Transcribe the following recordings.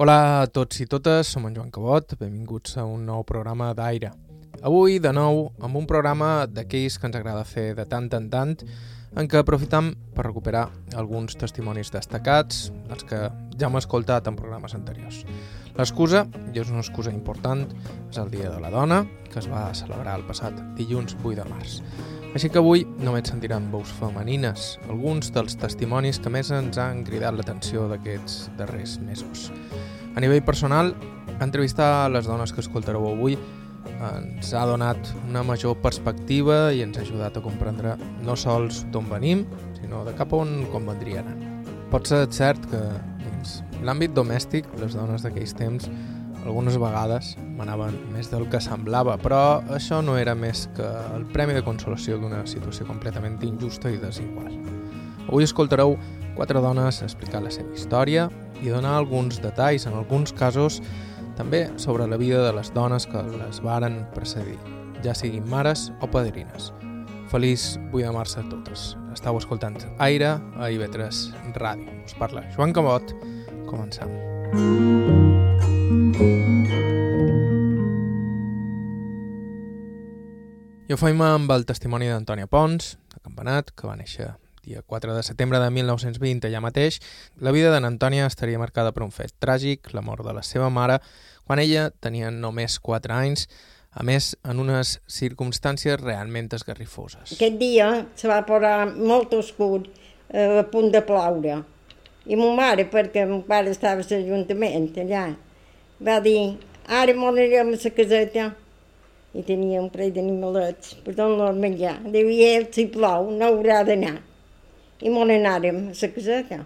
Hola a tots i totes, som en Joan Cabot, benvinguts a un nou programa d'Aire. Avui, de nou, amb un programa d'aquells que ens agrada fer de tant en tant, en què aprofitam per recuperar alguns testimonis destacats, dels que ja hem escoltat en programes anteriors. L'excusa, i és una excusa important, és el Dia de la Dona, que es va celebrar el passat dilluns 8 de març. Així que avui només sentiran veus femenines, alguns dels testimonis que més ens han cridat l'atenció d'aquests darrers mesos. A nivell personal, entrevistar les dones que escoltareu avui ens ha donat una major perspectiva i ens ha ajudat a comprendre no sols d'on venim, sinó de cap on convendria anar. Pot ser cert que dins l'àmbit domèstic les dones d'aquells temps algunes vegades manaven més del que semblava, però això no era més que el premi de consolació d'una situació completament injusta i desigual. Avui escoltareu quatre dones explicar la seva història i donar alguns detalls, en alguns casos també sobre la vida de les dones que les varen precedir, ja siguin mares o padrines. Feliç 8 de març a totes. Estau escoltant Aire a IB3 Ràdio. Us parla Joan Camot. Comencem. I ho faim amb el testimoni d'Antònia Pons, de Campanat, que va néixer dia 4 de setembre de 1920 allà mateix. La vida d'en Antònia estaria marcada per un fet tràgic, la mort de la seva mare, quan ella tenia només 4 anys, a més, en unes circumstàncies realment esgarrifoses. Aquest dia se va posar molt oscur, eh, a punt de ploure. I ma mare, perquè mon pare estava a l'Ajuntament allà, va dir, ara m'anirem a la caseta i tenia un parell d'animalets per donar menjar. Devia, si plou, no haurà d'anar. I me n'anàrem a la caseta.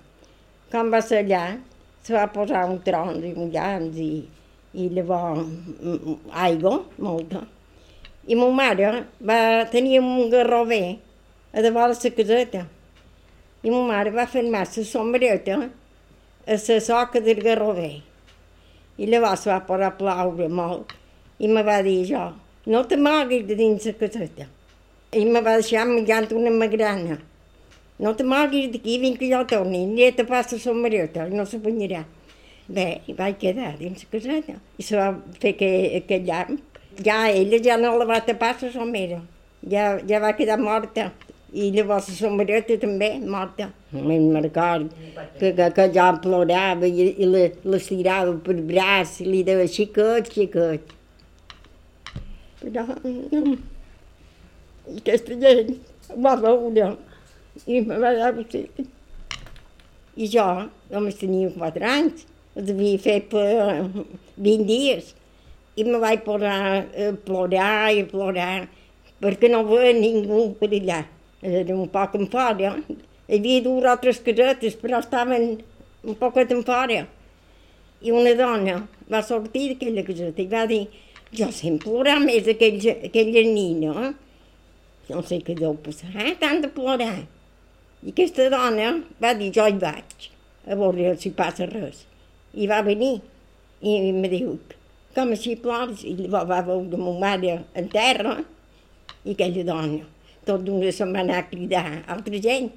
Quan va ser allà, se va posar un tron i mullants i, i llavors aigua, molta. I ma mare va tenir un garrover a davant de la caseta. I ma mare va fer massa sombreta a la soca del garrover. I llavors va posar a ploure molt i me va dir jo, no te moguis de dins la caseta. I me va deixar menjant una magrana. No te moguis d'aquí, vinc que jo torni. I te passa la sombreta, no se punyarà. Bé, i vaig quedar dins la caseta. I se va fer que, aquell llamp. Ja ella ja no la va tapar la somera. Ja, ja va quedar morta. I llavors la sombreta també morta. Me'n record que, que, que jo plorava i, i la, la estirava per braç i li deia xiquet, xiquet. Però no, aquesta gent va veure i me va dir sí. I jo només tenia quatre anys, ho devia fer per 20 dies. I me vaig posar a plorar i a plorar perquè no veia ningú per allà. Era un poc en fora. Hi havia dues altres casetes, però estaven un poc en fora. I una dona va sortir d'aquella caseta i va dir jo sempre plorar més aquella, aquella nina. No sé què deu passar, tant de plorar. I aquesta dona va dir, jo hi vaig, a veure si passa res. I va venir i em diu, com així plores? I va, va veure ma mare en terra i aquella dona. Tot d'una setmana a cridar altra gent.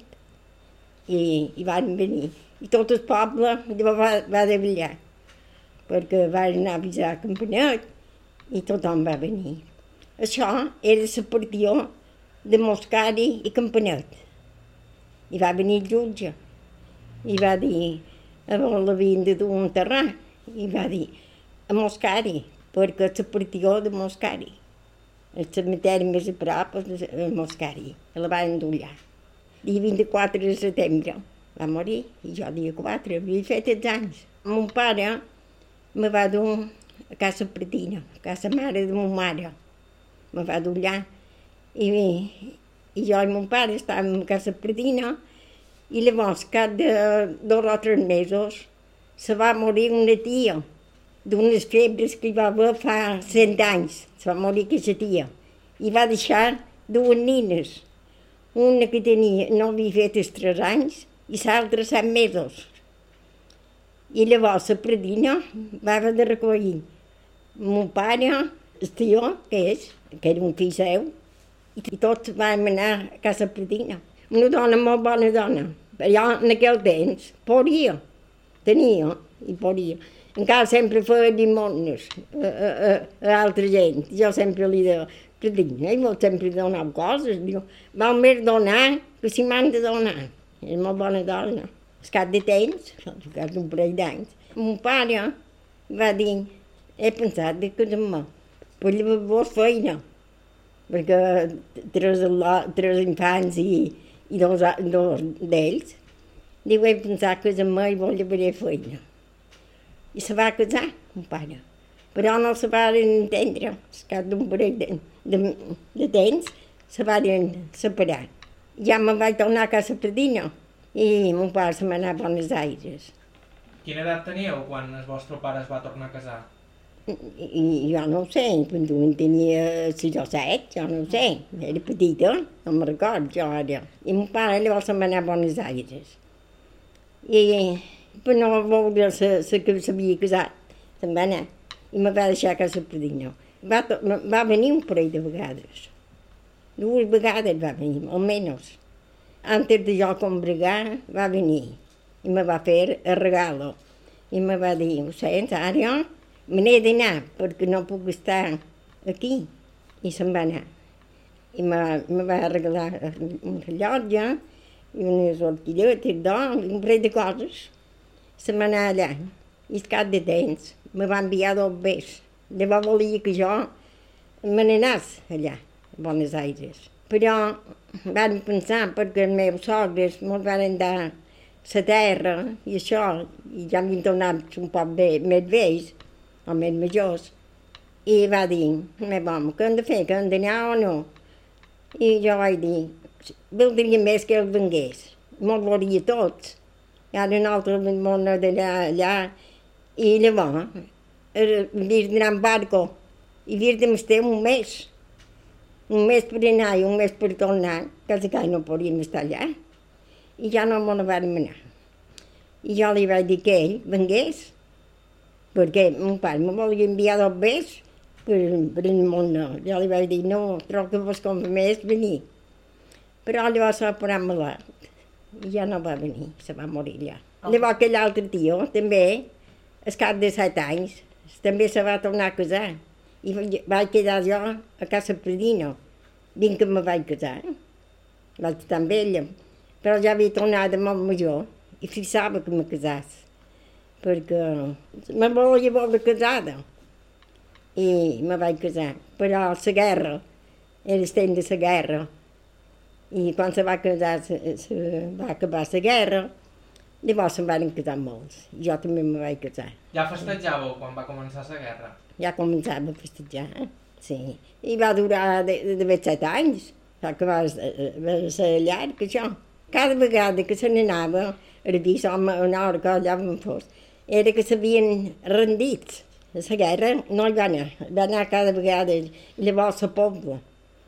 I, i van venir. I tot el poble va, va davallar, perquè van anar a avisar a Campanet i tothom va venir. Això era la partió de Moscari i Campanet. I va venir el jutge i va dir, l'havien de dur un terrà, i va dir, a Moscari, perquè és la partió de Moscari. El cementeri més a prop és a Moscari, la van endollar. Dia 24 de setembre va morir, i jo dia 4, havia fet els anys. Mon pare me va dur a casa Pretina, a casa mare de mon mare. Me va dur allà. I, i jo i mon pare estàvem a casa Pretina i llavors, cap de dos o tres mesos, se va morir una tia d'unes febres que hi va haver fa cent anys. Se va morir aquesta tia. I va deixar dues nines. Una que tenia, no havia fet els tres anys i l'altra set mesos. I llavors la predina va haver de recollir mon pare, el tio, que és, que era un fill seu, i tots vam anar a casa predina. Una dona molt bona dona. Allà en aquell temps podia, tenia i podia. encara sempre feia dimonis a, a, a, a altra gent. Jo sempre li deia, que dic, ell vol sempre donar coses. Diu, val més donar que si m'han de donar. És molt bona dona. És cap de temps, cap d'un parell d'anys. Mon pare va dir, he pensat de casar-me, per llavors feina, perquè tres, tres infants i, i dos, dos d'ells, diu, he pensat casar-me i vol llavors feina. I se va casar, mon pare. Però no se va entendre, al cap d'un parell de, de, de temps, se van separar. Ja me vaig tornar a casa Perdina i mon pare se m'anà a Buenos Aires. Quina edat teníeu quan el vostre pare es va tornar a casar? I, i jo no ho sé, quan tu en tenia sis o set, jo no ho sé, era petita, no me'n record jo ara. I mon pare llavors se'n va anar a Buenos Aires. I per no veure la que s'havia casat, se'n va anar i me va deixar a casa Perdina. Va, va venir un parell de vegades. Dues vegades va venir, almenys. Antes de jo combregar, va venir i me va fer el regalo. I me va dir, ho sents, jo me n'he d'anar perquè no puc estar aquí. I se'n va anar. I me, me va regalar un rellotge i unes orquilletes d'or i un parell de coses. Se'n va anar allà. I el cap de temps me va enviar dos bes. Llavors volia que jo me n'anés allà, a Buenos Aires. Però van pensar, perquè els meus sogres me'ls van dar la terra i això, i ja m'hi tornat un poc bé, més vells, més majors, i va dir, me bon, què hem de fer, que hem d'anar o no? I jo vaig dir, voldria més que el vengués, me'l volia tots. I ara nosaltres vam anar d'allà, allà, i llavors, havies d'anar en barco, i havies de estar un mes. Un mes per anar i un mes per tornar, quasi que no podíem estar allà. I ja no me'n vam anar. I jo li vaig dir que ell vengués, perquè mon pare me volia enviar dos bes per, per el món. No. Jo li vaig dir, no, trobo que vos més venir. Però llavors va posar malalt i ja no va venir, se va morir allà. Oh. Llavors aquell altre tio, també, al cap de set anys, també se va tornar a casar. I vaig quedar jo a casa Predino, dins que me vaig casar. Vaig estar amb ella, però ja havia tornat de molt major i fixava que me casàs, perquè me volia veure casada. I me vaig casar, però la guerra, era el temps de la guerra, i quan se va casar, se, se va acabar la guerra, llavors se'n van casar molts, jo també me vaig casar. Ja festejàveu quan va començar la guerra? ja començava a festejar, sí. I va durar de, de, de set anys, va, va ser llarg, això. Cada vegada que se n'anava, era dir, home, una hora que allà on fos, era que s'havien rendit. A la guerra no hi va anar, va anar cada vegada. Llavors la pobla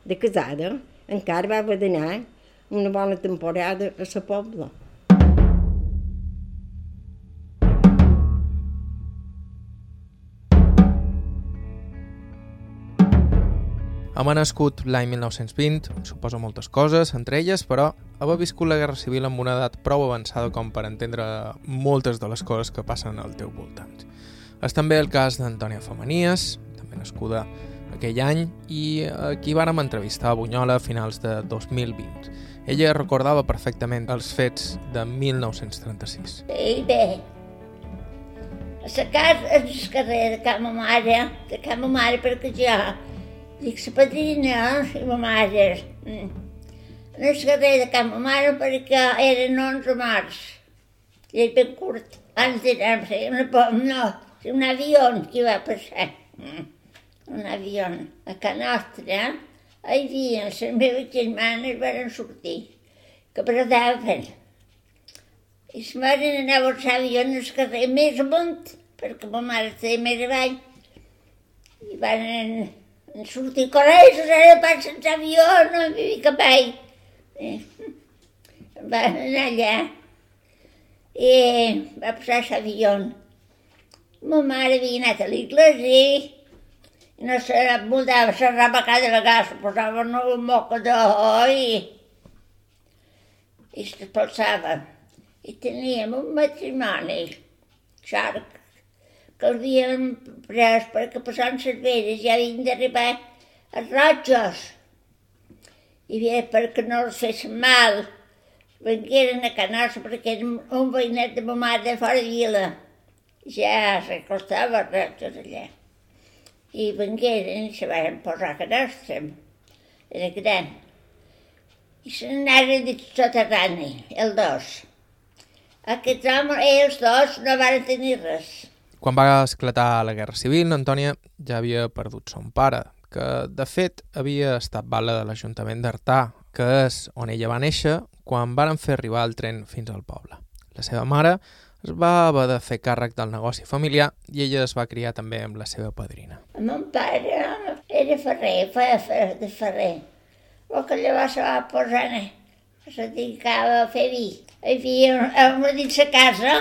de casada encara va haver d'anar una bona temporada a la pobla. Home nascut l'any 1920 suposa moltes coses, entre elles, però haver viscut la Guerra Civil amb una edat prou avançada com per entendre moltes de les coses que passen al teu voltant. És també el cas d'Antònia Femenies, també nascuda aquell any, i a qui vàrem entrevistar a Bunyola a finals de 2020. Ella recordava perfectament els fets de 1936. I bé, a la casa, al carrer de Cama Mare, de Cama Mare, perquè ja Dic, la padrina i ma mare. Mm. En el carrer de Can ma mare perquè eren 11 març. I és ben curt. Abans d'anar una, no, un avió que va passar. Mm. Un avió a Can Nostra. Eh? Hi havia les meves germanes van sortir, que predaven. I la mare anava a l'avió en el carrer més amunt, perquè ma mare estava més avall. I van sortir corrents, ara passen l'avió, no hi havia cap. Eh, van anar allà i va passar l'avió. Ma mare havia anat a l'església i no se mudava la roba cada vegada, se posava un moco d'or i, i s'espolsava. I teníem un matrimoni, xarc, que havíem pres perquè passant les veres ja havien d'arribar els rojos. I bé, perquè no els fessin mal, vengueren a Canossa perquè era un veïnet de ma mare de fora de vila. Ja s'acostava els rojos allà. I vengueren i se van posar a Canossa. Era gran. I se n'anaren de soterrani, el dos. Aquests homes, ells dos, no van tenir res. Quan va esclatar la Guerra Civil, Antònia ja havia perdut son pare, que de fet havia estat bala de l'Ajuntament d'Artà, que és on ella va néixer quan varen fer arribar el tren fins al poble. La seva mare es va haver de fer càrrec del negoci familiar i ella es va criar també amb la seva padrina. El meu pare era ferrer, feia de ferrer. El que llavors se va posar, se dedicava a fer vi. Hi havia una dins la casa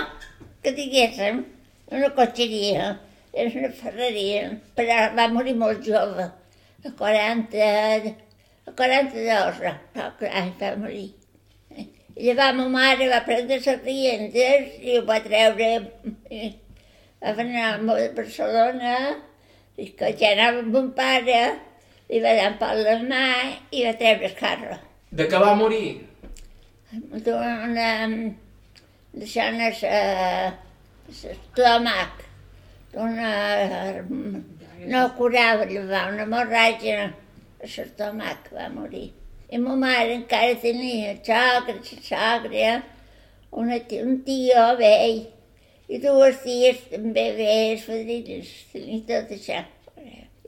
que diguéssim, una cotxeria, era una ferreria, però va morir molt jove, a 40, a 42, no, clar, va morir. I llavors ma mare va prendre les riendes i ho va treure, i va anar a Barcelona, i que ja anava amb mon pare, li va dar un pal de mà i va treure el carro. De què va morir? D'una... deixant el estómac, d'una... no curava, li va una hemorràgia a l'estómac, va morir. I ma mare encara tenia sogra, sogra, una, un tio vell, i dues ties també vells, fadrines, tenia tot això.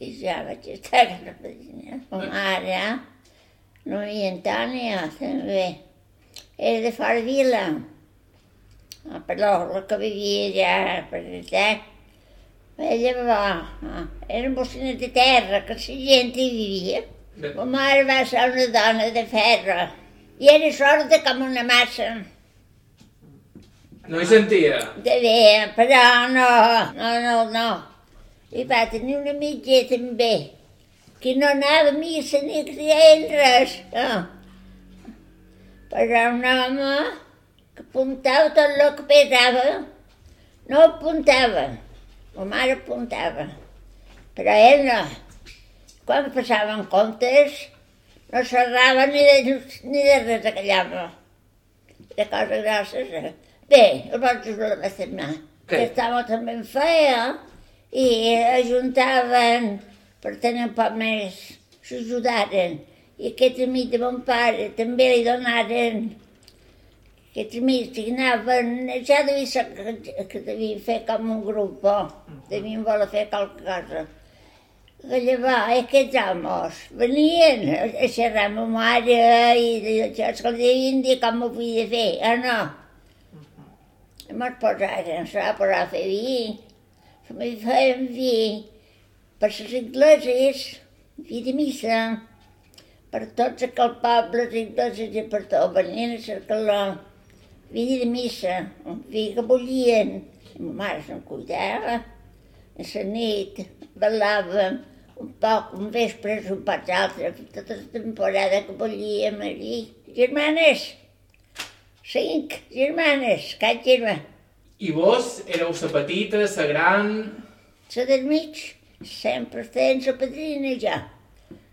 I ja vaig estar a la fadrina. Ma mare, no hi Antònia, també, era de fora vila. Ah, però la que vivia ja per allà, ella va, ah, eren bocines de terra, que la gent hi vivia. Ma mare va ser una dona de ferro i era sorda com una massa. No hi sentia? De bé, però no, no, no, no. I va tenir una mitja també, que no anava a missa ni creia res. No. Però un home que apuntava tot el que pesava, no apuntava. Ma mare apuntava, però ell no. Quan passaven comptes, no xerrava ni de, ni de res aquell home. De coses grosses. eh? Bé, el vaig ajudar a setmana. Què? Aquest home també en feia i ajuntaven per tenir un poc més, s'ajudaren. I aquest amic de mon pare també li donaren que anaven, ja devia ser que, que devien fer com un grup, oh. devien voler fer qualque cosa. Que llavors aquests homes venien a xerrar amb ma mare i això que li devien dir com ho podia fer, ah no. I mos posaren, se va posar a fer vi, també feien vi per les ingleses, vi de missa, per tots aquells pobles ingleses i per tot, venien a cercar-lo, vi de missa, un vi que bullien, i ma mare se'n cuidava, a la nit ballàvem un poc, un vespre, un poc altre, tota la temporada que bullíem allí. Germanes, cinc germanes, cap germà. I vos éreu la petita, la gran... La del mig sempre feien la padrina ja,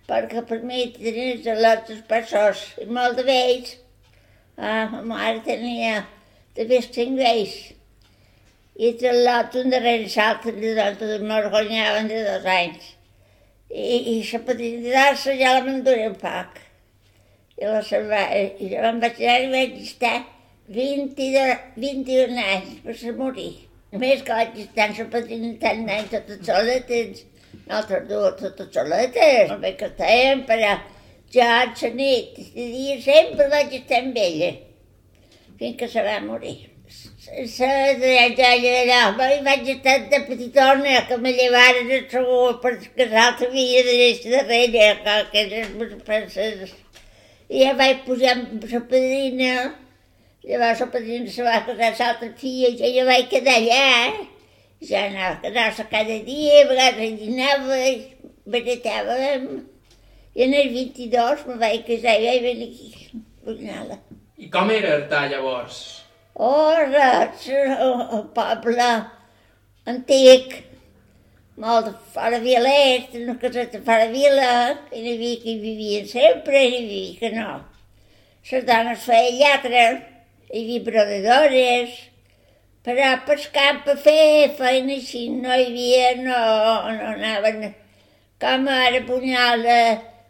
perquè per mi tenien els altres passos i molt de vells. Ma mare tenia també vells. I el lot un darrere l'altre de dos, m'orgonyaven de dos anys. I, i la padrina d'Arsa ja la m'enduré un poc. I la salva, i jo em vaig anar i vaig estar 22, 21 anys per se morir. Només que vaig estar amb la padrina tant anys totes soletes, nosaltres dues totes soletes, molt bé que estàvem, però jo la de dia sempre vaig estar amb ella, fins que se va morir. La allà, i vaig estar de petitona, que me llevaren a segur perquè l'altre havia de néixer darrere, que aquelles penses... I ja vaig pujar amb la padrina, llavors la padrina se va casar amb l'altra filla i jo vaig quedar allà. Ja anava a quedar-se cada dia, a vegades dinava, baratàvem. I en el 22 me vaig casar i vaig venir aquí, a. I com era Artà llavors? Oh, res, el poble antic, molt fora vilet, una caseta fora vila, i n'hi havia que hi vivien sempre, i n'hi havia que no. Les dones feien lletra, hi havia brodadores, però pel camp a fer feina així no hi havia, no, no anaven com ara punyal de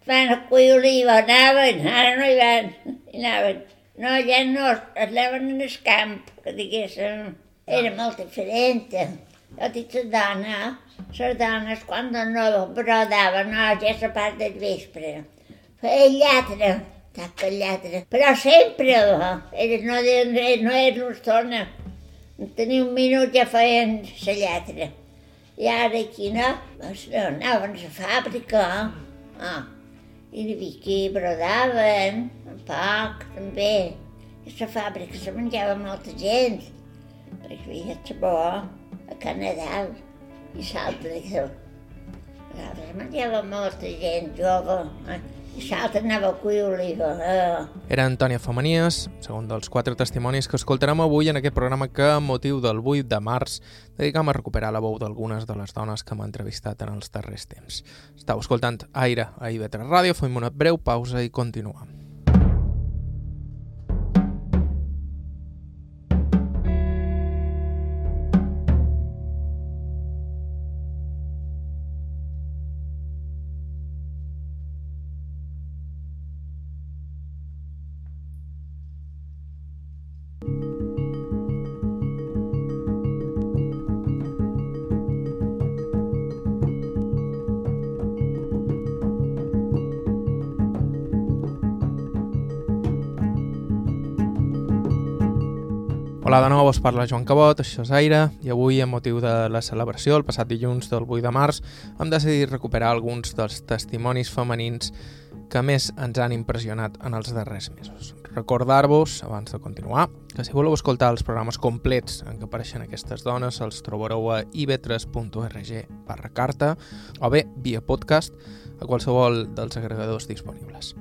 van a cuir oliva, anaven, ara no hi van, hi anaven. No, ja no, es anaven en el camp, que diguéssim, era molt diferent. Jo dic la dona, les dones quan no brodaven, no, ja la part del vespre. Feia lletra, taca lletra, però sempre, era, no, no era una estona. Tenia un minut ja feien la lletra. I ara aquí no, doncs no anaven a la fàbrica. Ah, i havia que brodaven, un poc, també. I la fàbrica se menjava molta gent, perquè havia sabó a Canadà i l'altre es menjava molta gent jove. Eh? L'altre anava a cuir oliva. Eh? Era Antònia Femenies, segon dels quatre testimonis que escoltarem avui en aquest programa que, amb motiu del 8 de març, dedicam a recuperar la veu d'algunes de les dones que m'han entrevistat en els darrers temps. Estau escoltant Aire a IB3 Ràdio, fem una breu pausa i continuem. Hola de nou, us parla Joan Cabot, això és Aire, i avui, amb motiu de la celebració, el passat dilluns del 8 de març, hem decidit recuperar alguns dels testimonis femenins que més ens han impressionat en els darrers mesos. Recordar-vos, abans de continuar, que si voleu escoltar els programes complets en què apareixen aquestes dones, els trobareu a ib3.org barra carta o bé via podcast a qualsevol dels agregadors disponibles.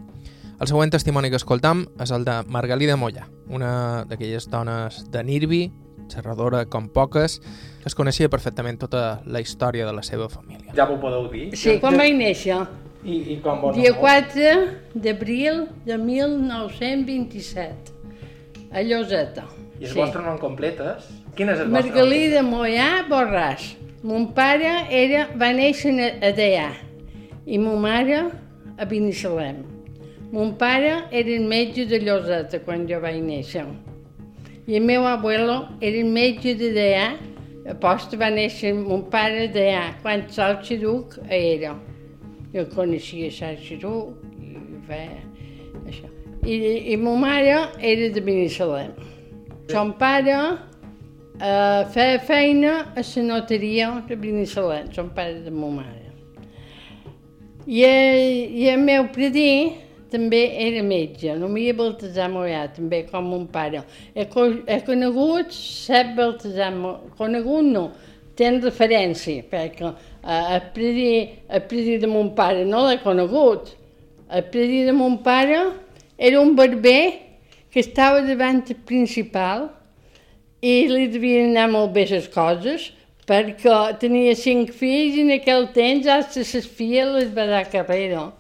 El següent testimoni que escoltam és el de Margalida Molla, una d'aquelles dones de Nirvi, xerradora com poques, que es coneixia perfectament tota la història de la seva família. Ja m'ho podeu dir? Sí, quan vaig néixer? I, i com vos Dia 4 d'abril de 1927, a Lloseta. I el sí. vostre nom complet és? Quin és el vostre Margalida Mollà Borràs. Mon pare era, va néixer a Deià i ma mare a Binissalem. Mon pare era el metge de Lloseta quan jo vaig néixer. I el meu abuelo era el metge de Deià. Aposta va néixer mon pare a Deià, quan l'arxiduc era. Jo coneixia l'arxiduc i feia això. I, I ma mare era de Binissalem. Son pare eh, feia feina a la notaria de Binissalem, son pare de ma mare. I, I el meu predí també era metge, no m'hi Baltasar Mollà, també com mon pare. He, he conegut set Baltasar Mollà, conegut no, ten referència, perquè eh, el, predí, el predí de mon pare no l'he conegut. El predí de mon pare era un barber que estava davant el principal i li devien anar molt bé les coses, perquè tenia cinc fills i en aquell temps hasta les filles les va dar carrera.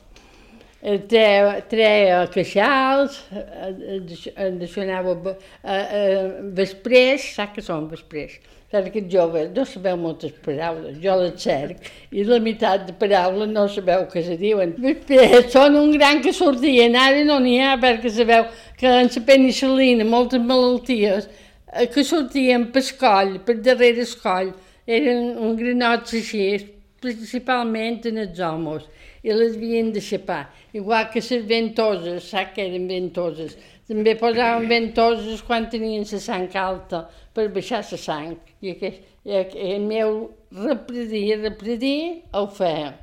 Treia, treia queixals, d'això anava vesprers, sap que són vesprers? Saps que joves no sabeu moltes paraules, jo les cerc, i la meitat de paraules no sabeu què se diuen. Vesprers són un gran que sortien, ara no n'hi ha perquè sabeu que en la penicil·lina, moltes malalties, que sortien per escoll, per darrere escoll, eren un granots així, principalment en els homes, i les havien de xapar. Igual que les ventoses, sap que eren ventoses. També posaven ventoses quan tenien la sang alta per baixar la sang. I, aquest, i el meu repredí, repredí, ho feia.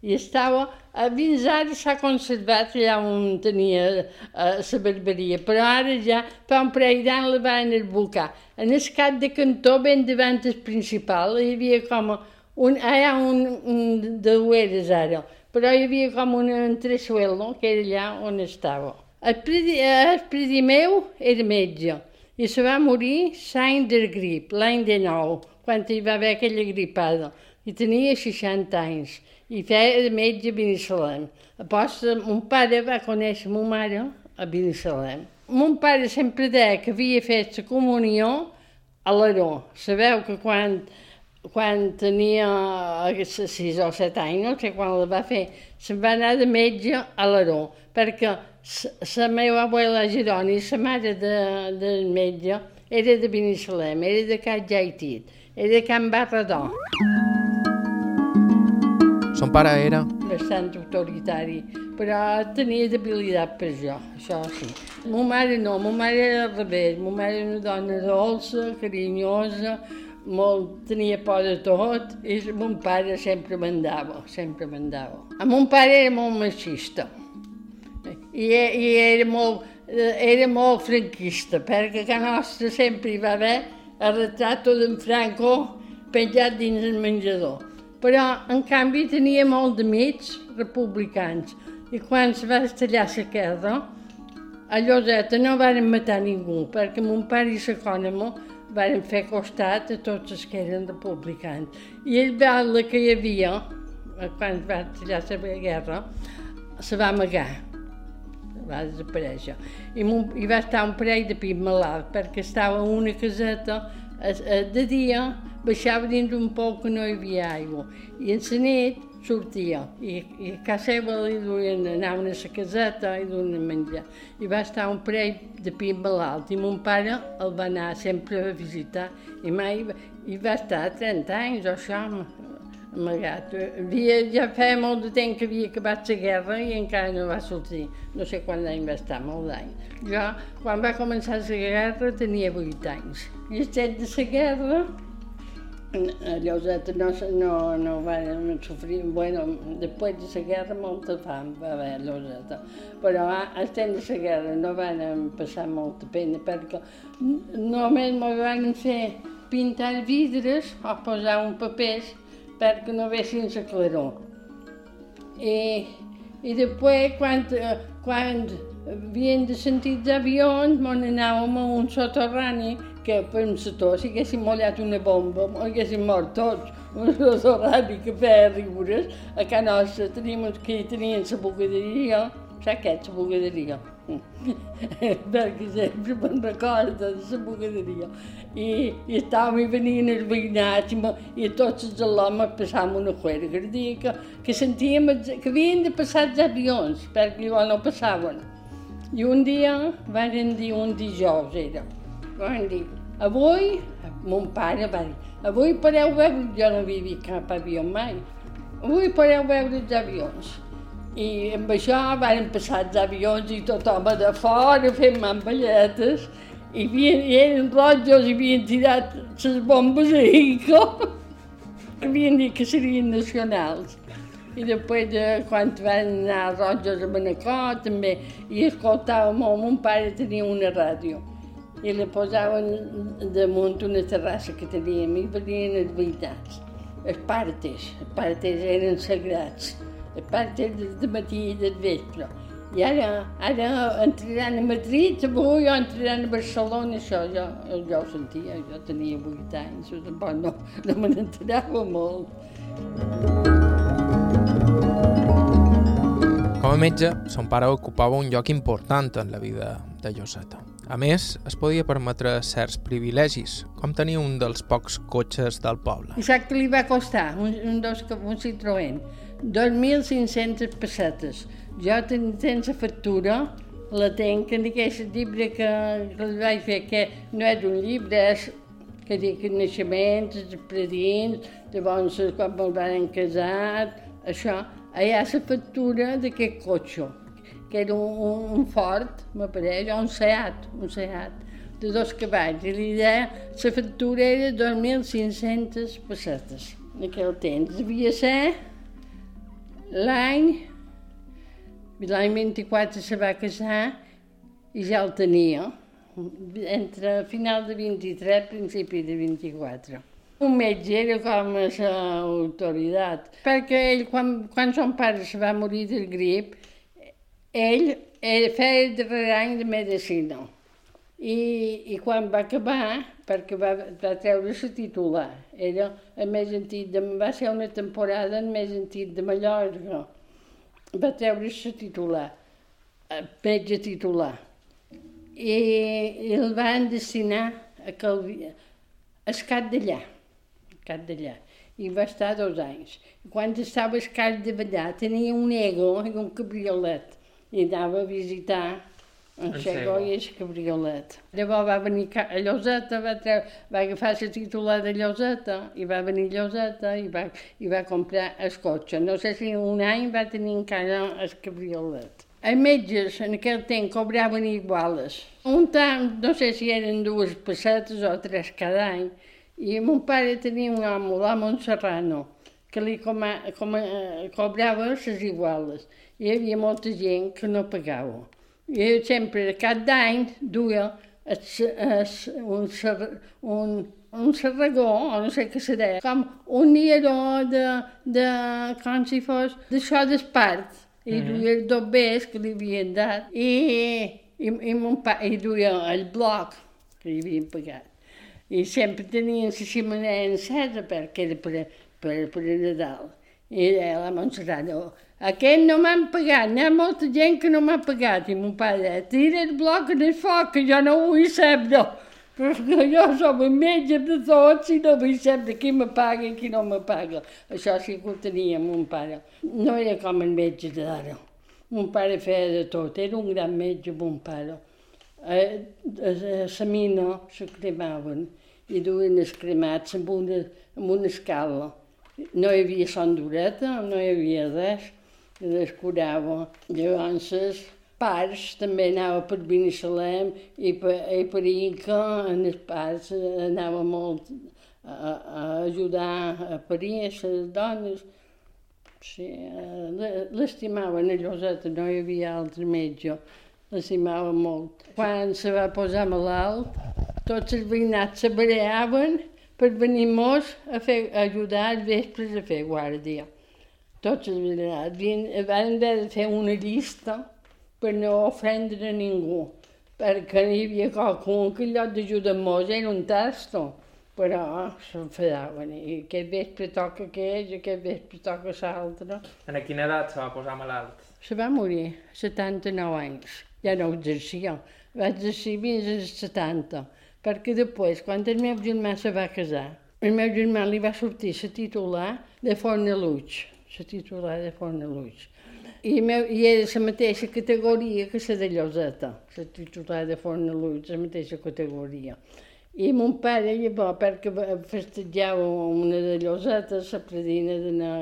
I estava, a fins ara s'ha conservat allà on tenia eh, la barberia, però ara ja fa un parell d'anys la van esbocar. En el cap de cantó, ben davant el principal, hi havia com un, hi ha un, un de dueres ara, però hi havia com un entresuelo, que era allà on estava. El predí meu era metge i se va morir l'any del grip, l'any de nou, quan hi va haver aquella gripada. I tenia 60 anys i feia de metge a Binissalem. Aposta, mon pare va conèixer ma mare a Binissalem. Mon pare sempre deia que havia fet la comunió a l'Aró. Sabeu que quan, quan tenia 6 o 7 anys, no sé quan la va fer, se'n va anar de metge a l'Aró, perquè la meva abuela Gironi, la mare de, del metge, era de Binissalem, era de Can Jaitit, era de Can Barradó. Son pare era... Bastant autoritari, però tenia debilitat per jo, això sí. Ma mare no, ma mare era al revés, ma mare era una dona dolça, carinyosa, molt, tenia por de tot, i mon pare sempre mandava, sempre mandava. A mon pare era molt machista, i, i era, molt, era molt franquista, perquè a nostra sempre hi va haver el retrat d'en Franco penjat dins el menjador però en canvi tenia molt d'amics republicans i quan es va estallar la guerra a Lloseta no varen matar ningú perquè mon pare i la Cònamo varen fer costat a tots els que eren republicans. I el veure que hi havia, quan va estallar la guerra, se va amagar, va desaparèixer. I, I va estar un parell de pit malalt perquè estava una caseta de dia baixava dins un poc que no hi havia aigua i en la nit sortia i, i a casa seva li duien, anaven a la caseta i duien menjar. I va estar un parell de pit malalt i mon pare el va anar sempre a visitar i mai i va estar 30 anys o això amagat. Havia, ja feia molt de temps que havia acabat la guerra i encara no va sortir. No sé quant d'any va estar, molt d'any. Jo, quan va començar la guerra, tenia 8 anys. I estem de la guerra, a Lloseta no, no, no van sofrir, bueno, després de la guerra molta fam va haver a Lloseta, però al temps de la guerra no van passar molta pena perquè només m'ho van fer pintar vidres o posar un papers perquè no vessin la claror. I, i després, quan, quan havien de sentir d'avions, m'on anàvem a un soterrani que un sector, si haguéssim mollat una bomba, haguéssim mort tots. Un soterrani que feia rigures, a casa nostra teníem uns que tenien la bugaderia, saps és la bugaderia? perquè sempre me'n recordo de la bugaderia. I, i estàvem i venien els veïnats i, i tots els l'home passàvem una cuera cardíaca que sentíem que havien de passar els avions perquè llavors no passaven. I un dia van dir, un dijous era, van dir, avui, mon pare va dir, avui podeu veure, jo no havia vist cap avió mai, avui podeu veure els avions. I amb això van passar els avions i tothom de fora fent mamballetes i, havien, i eren rojos i havien tirat les bombes a Ico, havien dit que serien nacionals. I després, de, quan van anar rojos a Manacor, també, i escoltava molt, mon pare tenia una ràdio. I la posaven damunt una terrassa que teníem i venien els veritats. Els partes, els partes eren sagrats. Els partes de matí i del vespre. I ara, ara entraran a Madrid, avui o entraran a Barcelona, això jo, jo ho sentia, jo tenia 8 anys, tampoc no, no me n'enterava molt. Com a metge, son pare ocupava un lloc important en la vida de Lloseta. A més, es podia permetre certs privilegis, com tenir un dels pocs cotxes del poble. I saps què li va costar? Un, un, dos, un Citroën. 2.500 pessetes. Jo ten, tens la factura, la tenc en aquest llibre que, que li vaig fer, que no és un llibre, és que dic naixements, expedients, llavors quan me'l van casar, això, ha la factura d'aquest cotxe, que era un, un Ford, m'apareix, o un Seat, un Seat, de dos cavalls. I l'idea, la factura era 2.500 pessetes. En aquell temps devia ser l'any, l'any 24 se va casar i ja el tenia, entre final de 23 principi de 24. Un metge era com a l'autoritat, perquè ell, quan, quan son pare se va morir del grip, ell, feia el darrer any de medicina. I, i quan va acabar, perquè va, va treure la titular, era el més antic, de, va ser una temporada el més antic de Mallorca, va treure la titular, el metge titular, i, i el van destinar a Calvi, a Escat d'allà, Escat d'allà, i va estar dos anys. Quan estava Escat de Vallà tenia un ego i un cabriolet, i anava a visitar en Xego i el cabriolet. Llavors va venir a Lloseta, va, treu, va agafar la titular de Lloseta i va venir a Lloseta i va, i va comprar el cotxe. No sé si un any va tenir encara el cabriolet. Els metges en aquell temps cobraven iguales. Un tant, no sé si eren dues pessetes o tres cada any, i mon pare tenia un home, l'home Serrano, que li com, com, cobrava les iguales. Hi havia molta gent que no pagava. Jo sempre, cap d'any, duia es, es, un, un, un sarragó, o no sé què se deia, com un nieró de, de com si fos d'això d'espart. I mm -hmm. duia els dobbers que li havien dat. I, i, i, mon pa, i duia el bloc que li havien pagat. I sempre tenien la ximenea encesa perquè era per, per, per Nadal. I la Montserrat, aquest no m'han pagat, n'hi ha molta gent que no m'ha pagat. I mon pare, tira el bloc en el foc, que jo no ho vull saber. Perquè jo som el metge de tots i no vull saber qui me paga i qui no me paga. Això sí que ho tenia mon pare. No era com el metge d'ara. Mon pare feia de tot, era un gran metge, mon pare. A, a, a la mina se cremaven i duien els cremats amb una, amb una escala. No hi havia sondoreta, no hi havia res que descurava. Llavors, els pares també anava per Binissalem i per, i per Inca, en els pares anava molt a, a ajudar a parir les dones. Sí, l'estimaven a Lloseta, no hi havia altre metge, l'estimava molt. Quan se va posar malalt, tots els veïnats se bareaven per venir mos a, fer, a ajudar els vespres a fer guàrdia tots els venerats, van haver de fer una llista per no ofendre ningú, perquè hi havia qualcú que en lloc d'ajudar mos era un tasto, però s'enfadaven, i aquest vespre toca aquell, aquest vespre toca l'altre. En quina edat se va posar malalt? Se va morir, 79 anys, ja no exercia, va exercir fins als 70, perquè després, quan el meu germà se va casar, el meu germà li va sortir la titular de Fornaluig, la titular de Fornaluix. I, meu, I era la mateixa categoria que la de Lloseta, la titular de Fornaluix, la mateixa categoria. I mon pare, llavors, perquè festejava una de Lloseta, la predina de la,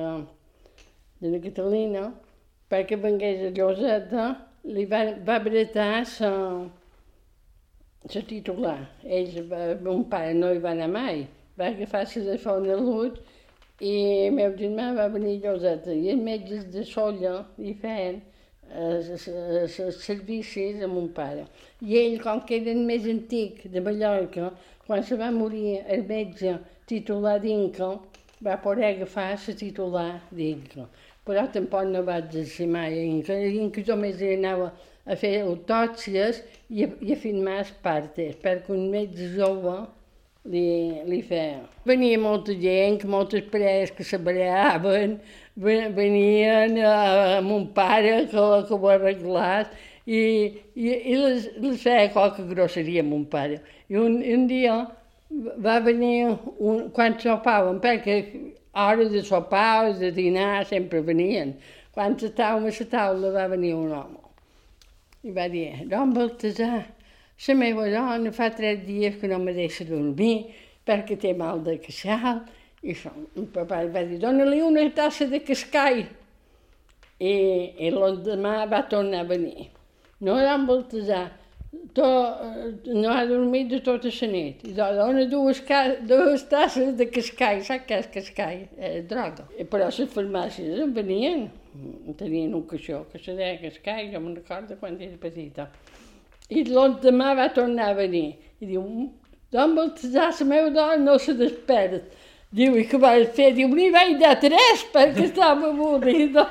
de la Catalina, perquè vengués a Lloseta, li va, va bretar la, la titular. Ells, mon pare no hi va anar mai, va agafar la de Fornaluix i el meu germà va venir a Lloseta i els metges de Solla li feien els servicis a mon pare. I ell, com que era més antic de Mallorca, quan se va morir el metge titular d'Inca, va poder agafar la titular d'Inca. Però tampoc no va exercir mai a Inca. Inca només anava a fer autòpsies i i a filmar les partes, perquè un metge jove li, li feia. Venia molta gent, moltes parelles que se ballaven, venien a, a mon pare que, que ho ha arreglat i, i, i les, les feia qualque grosseria a mon pare. I un, un dia va venir, un, quan sopàvem, perquè hora de sopar de dinar sempre venien. Quan estàvem a la taula va venir un home i va dir, don Baltasar, la meva dona fa tres dies que no me deixa dormir perquè té mal de queixal. I això, el papa va dir, dona-li una tassa de cascai. I, i l'endemà va tornar a venir. No van Baltasar, to, no ha dormit de tota la nit. I dona dues, dues tasses de cascai, saps què és cascai? Eh, droga. I però les farmàcies en venien, tenien un caixó que se deia cascai, jo me'n recordo quan era petita. I l'endemà va tornar a venir. I diu, don Baltasar, la meva dona no se despert. Diu, i què vaig fer? Diu, n'hi vaig dar tres perquè estava avorrida.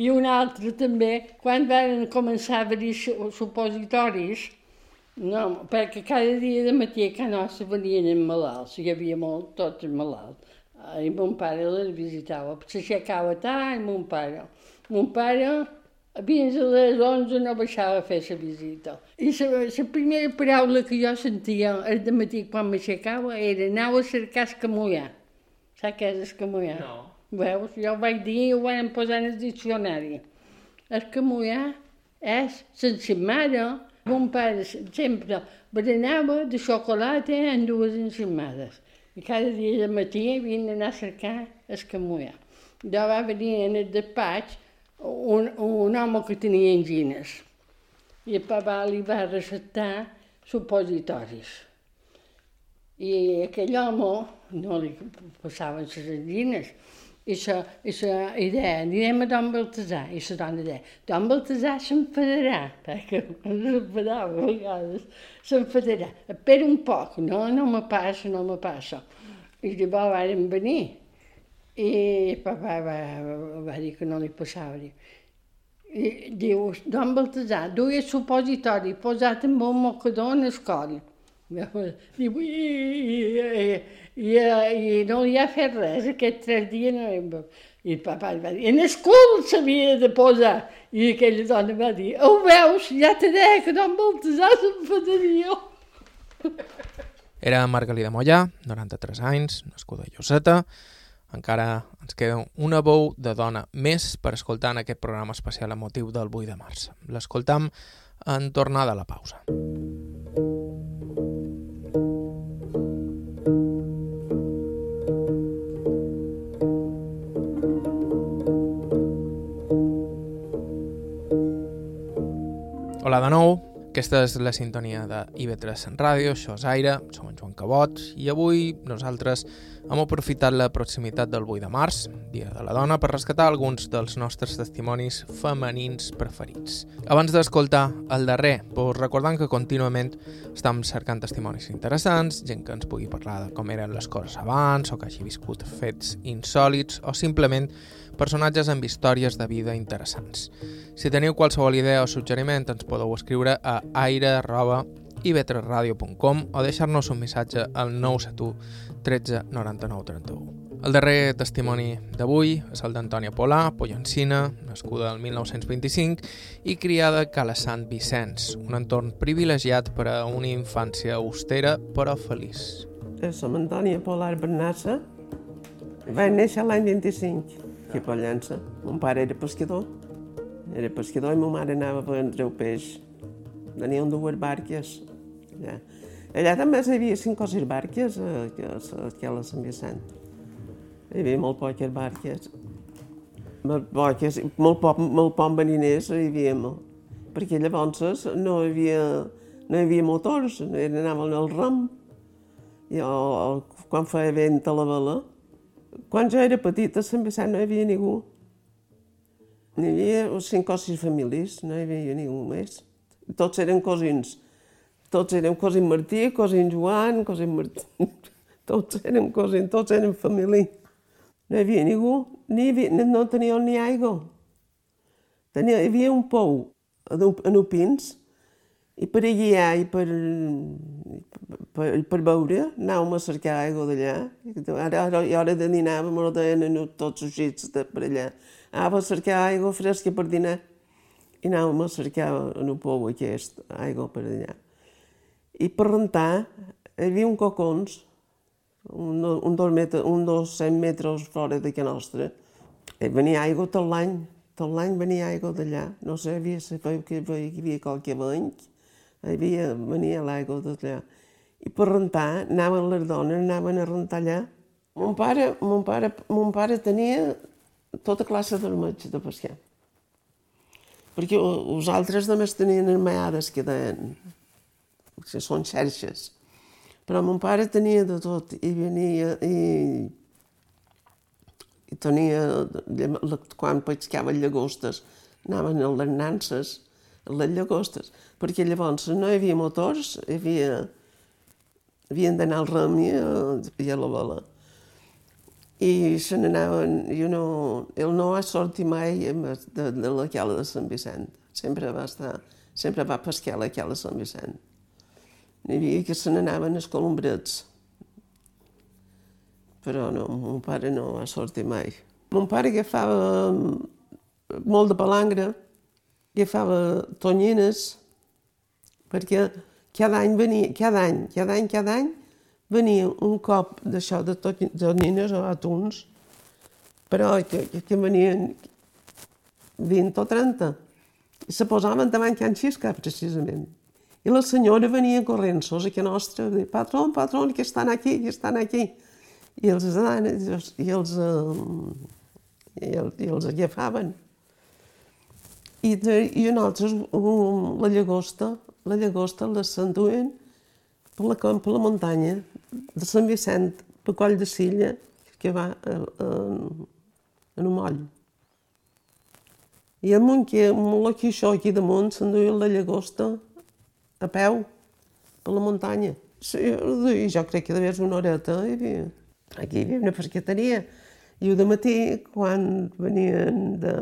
I un altre també, quan van començar a venir supositoris, No, perquè cada dia de matí a casa nostra venien els malalts, hi havia molt, tots malalts. I mon pare les visitava, s'aixecava tard i mon pare. Mon pare, fins a les 11 no baixava a fer la visita. I la, primera paraula que jo sentia el matí quan m'aixecava era anava a cercar escamollà. Saps què és escamollà? No. Veus? Jo ho vaig dir i ho vam posar en el diccionari. Escamollà és sense mare. Mon pare sempre berenava de xocolata en dues ensaïmades. I cada dia de matí havien d'anar a cercar escamollà. Jo va venir en el despatx un, un home que tenia angines i el papà li va receptar supositoris. I aquell home no li passaven les angines. I la, i la idea, anirem a Don Baltasar. I la dona deia, Don Baltasar s'enfadarà, perquè s'enfadava a vegades, s'enfadarà. Espera un poc, no, no me passa, no me passa. I llavors vàrem venir. I el papà va, va dir que no li passava. I diu, Don Baltasar, duia supositori posat amb un mocador en el coll. I, i, i, i no li ha fet res, aquests tres dies no. I el papà li va dir, en el cul s'havia de posar. I aquella dona va dir, ho veus, ja te deia que Don Baltasar s'enfadaria. Era Margalida Mollà, 93 anys, nascuda a Lloseta. Encara ens queda una veu de dona més per escoltar en aquest programa especial a motiu del 8 de març. L'escoltam en tornada a la pausa. Hola de nou, aquesta és la sintonia de IB3 Ràdio, això és Aire, som en Joan Cabot i avui nosaltres hem aprofitat la proximitat del 8 de març, Dia de la Dona, per rescatar alguns dels nostres testimonis femenins preferits. Abans d'escoltar el darrer, pues recordant que contínuament estem cercant testimonis interessants, gent que ens pugui parlar de com eren les coses abans o que hagi viscut fets insòlits o simplement personatges amb històries de vida interessants. Si teniu qualsevol idea o suggeriment, ens podeu escriure a aire.ib3radio.com o deixar-nos un missatge al 971 13 99 31. El darrer testimoni d'avui és el d'Antònia Polà, pollencina, nascuda el 1925 i criada a Cala Sant Vicenç, un entorn privilegiat per a una infància austera però feliç. Som Antònia Polar Bernassa. Vaig néixer l'any 25, aquí a Pollença. Mon pare era pescador. Era pescador i ma mare anava a vendre el peix. Tenien dues barques. Allà, allà també hi havia cinc o sis barques, aquí a la Sant Vicent. Hi havia molt poques barques. Molt poques, molt poc, molt poc mariners hi havia, perquè llavors no hi havia, no hi havia motors, anaven al ram. Jo, quan feia vent a la vela, quan jo era petita a Sant Vicent no hi havia ningú. N'hi havia cinc o sis famílies, no hi havia ningú més. Tots eren cosins. Tots eren cosins Martí, cosins Joan, cosins Martí. Tots eren cosins, tots eren família. No hi havia ningú, ni havia, no teníem ni aigua. Tenia, hi havia un pou en Upins, i per guiar i per, per, per beure anàvem a cercar aigua d'allà. Ara, ara, i hora de dinar, me deien tots els xits de per allà. Anava a cercar aigua fresca per dinar i anàvem a cercar en el pou aquest, aigua per allà. I per rentar hi havia un cocons, un, un, dos, metres, un dos cent metres fora de que nostra. I venia aigua tot l'any, tot l'any venia aigua d'allà. No sé, havia, que hi havia qualque banc, hi havia, venia l'aigua d'allà. I per rentar, anaven les dones, anaven a rentar allà. Mon pare, mon pare, mon pare tenia tota classe d'armatge de pescar. Perquè els altres només tenien armades que deien, que són xarxes. Però mon pare tenia de tot i venia i, i tenia, quan pescava llagostes, anaven a les nances, les llagostes, perquè llavors no hi havia motors, hi havia, havien d'anar al rem i a, i a la vela. I se n'anaven, jo no, ell no va sortir mai de, de la cala de Sant Vicent, sempre va estar, sempre va pescar a la cala de Sant Vicent. N'hi havia que se n'anaven els colombrets. Però no, mon pare no va sortir mai. Mon pare agafava molt de palangre, agafava tonyines, perquè cada any venia, cada any, cada any, cada any, venia un cop d'això de tonyines o atuns, però que, que, que venien 20 o 30. I se posaven davant Can Xisca, precisament. I la senyora venia corrent, sos aquí nostra, de patrón, patrón, que estan aquí, que estan aquí. I els, i els, i els, i els agafaven. I, de, i nosaltres, um, la llagosta, la llagosta la s'enduen per la, per la muntanya de Sant Vicent, per Coll de Silla, que va a, a, en un moll. I amunt, que, amb que això aquí damunt s'enduia la llagosta a peu per la muntanya. Sí, i jo crec que devia ser una horeta. Hi havia, aquí hi havia una pesqueteria. I de matí, quan venien de,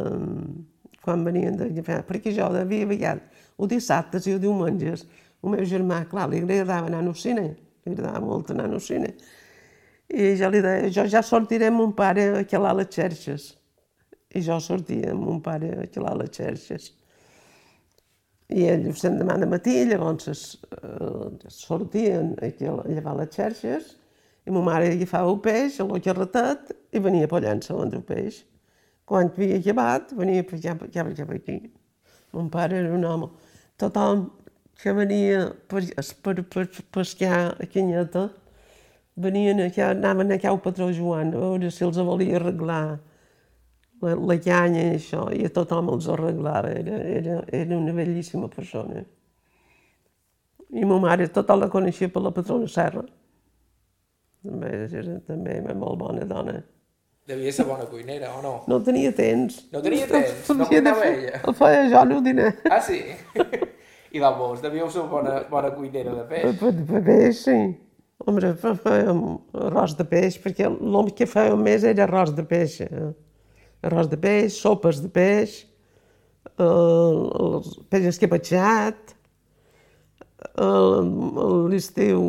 quan venien de perquè jo devia vegades, o dissabtes i o diumenges, el meu germà, clar, li agradava anar al cine, li agradava molt anar al cine. I jo li deia, jo ja sortiré amb mon pare a calar les xerxes. I jo sortia amb mon pare a calar les xerxes. I ell se'n demà de matí, llavors eh, sortien a llevar les xerxes, i ma mare agafava el peix, el carretet, i venia pollant-se el peix. Quan havia llevat, venia per per per allà, per aquí. Mon pare era un home. Tothom que venia per, per, per pescar a Canyeta, venien allà, anaven allà al patró Joan, a veure si els volia arreglar la, la canya i això, i a tothom els arreglava, era, era, era una bellíssima persona. I ma mare tothom la coneixia per la patrona Serra. També era també una molt bona dona. Devia ser bona cuinera, o no? No tenia temps. No tenia temps? No cuinava ella? El feia jo el dinar. Ah, sí? I vos, devíeu ser bona, bona cuinera de peix. Per, per peix, sí. Home, fèiem arròs de peix, perquè el que fèiem més era arròs de peix. Eh? Arròs de peix, sopes de peix, eh, el peix escapatxat, l'estiu,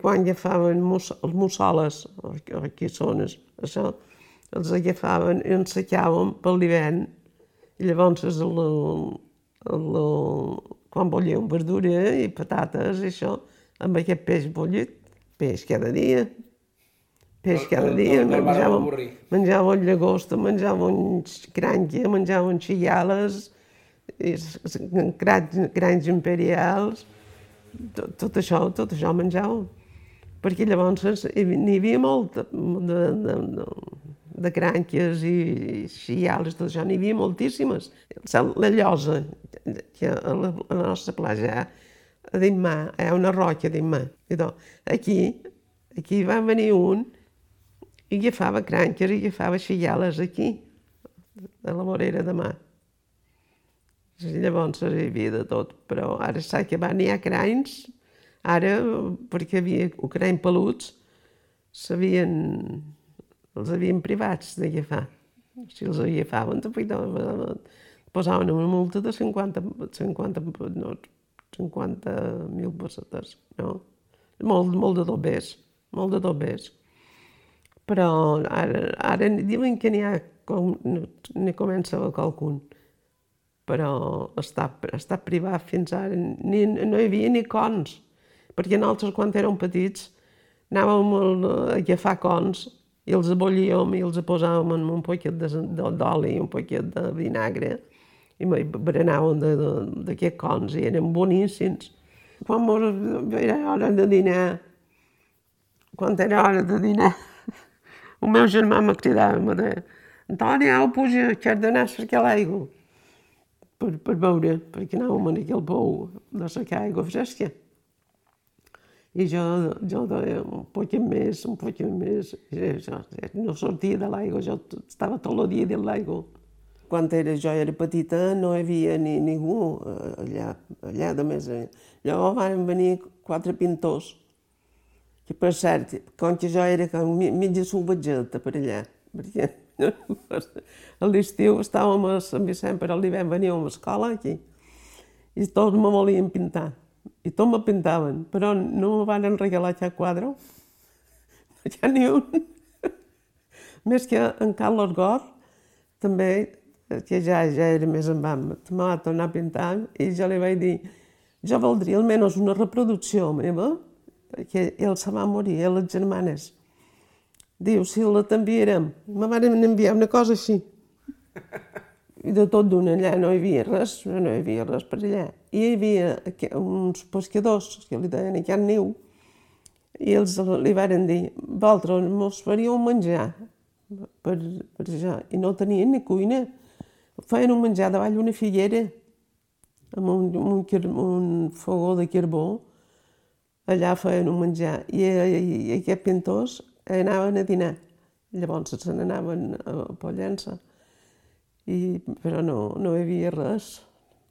quan agafaven mus, els mussoles, aquí són, això, els agafaven i ens secaven per l'hivern, i llavors el, el, el, quan volíem verdura i patates i això, amb aquest peix bullit, peix cada dia, peix cada dia, menjàvem, menjàvem llagosta, menjàvem cranquia, menjàvem xigales, cranys, cranys imperials, tot, tot això, tot això menjàvem. Perquè llavors n'hi havia molt de, de, de, de crànquies i xiales, tot això, n'hi havia moltíssimes. La llosa, que a la, a la nostra platja, a Dimà, hi ha una roca a Dimà. Aquí, aquí va venir un i agafava crànquies i agafava xiales aquí, a la vorera de mà. I llavors hi havia de tot, però ara s'ha acabat, n'hi ha cranys, ara, perquè havia crany peluts, s'havien, els havien privats d'agafar. Si els agafaven, posaven una multa de 50, 50, no, 50.000 pessetes, no? Molt, molt de dobbers, molt de dobbers. Però ara, ara diuen que n'hi ha, com, n'hi comença qualcun però està, està privat fins ara. Ni, no hi havia ni cons, perquè nosaltres quan érem petits anàvem a agafar cons i els abollíem i els posàvem en un poquet d'oli i un poquet de vinagre i berenàvem d'aquests cons i eren boníssims. Quan era hora de dinar, quan era hora de dinar, el meu germà me cridava, me deia, Antoni, au, puja, que has d'anar a cercar l'aigua per, per veure, perquè anàvem en aquell pou de secar aigua fresca. I jo, jo deia un poquet més, un poquet més, jo, no sortia de l'aigua, jo estava tot el dia dins l'aigua. Quan era, jo era petita no hi havia ni ningú eh, allà, allà de més. Llavors van venir quatre pintors, que per cert, com que jo era com mitja salvatgeta per allà, perquè a l'estiu estàvem a Sant Vicent, però a l'hivern veníem a l'escola aquí i tots me volien pintar. I tot me pintaven, però no me van regalar cap quadre, ha ni un. Més que en Carlos Gor, també, que ja, ja era més en vam, me va tornar a pintar i jo li vaig dir, jo voldria almenys una reproducció meva, que ell se va morir, i les germanes. Diu, si la t'enviarem. Me van enviar una cosa així. I de tot d'una allà no hi havia res, no hi havia res per allà. I hi havia uns pescadors que li deien aquest niu, i ells li varen dir, vosaltres mos faríeu menjar per, per això. I no tenien ni cuina. Feien un menjar davall d'una figuera, amb un, un, un fogó de carbó, allà feien un menjar. I, i, i aquests pintors anaven a dinar. Llavors se n'anaven a Pollença. I, però no, no hi havia res.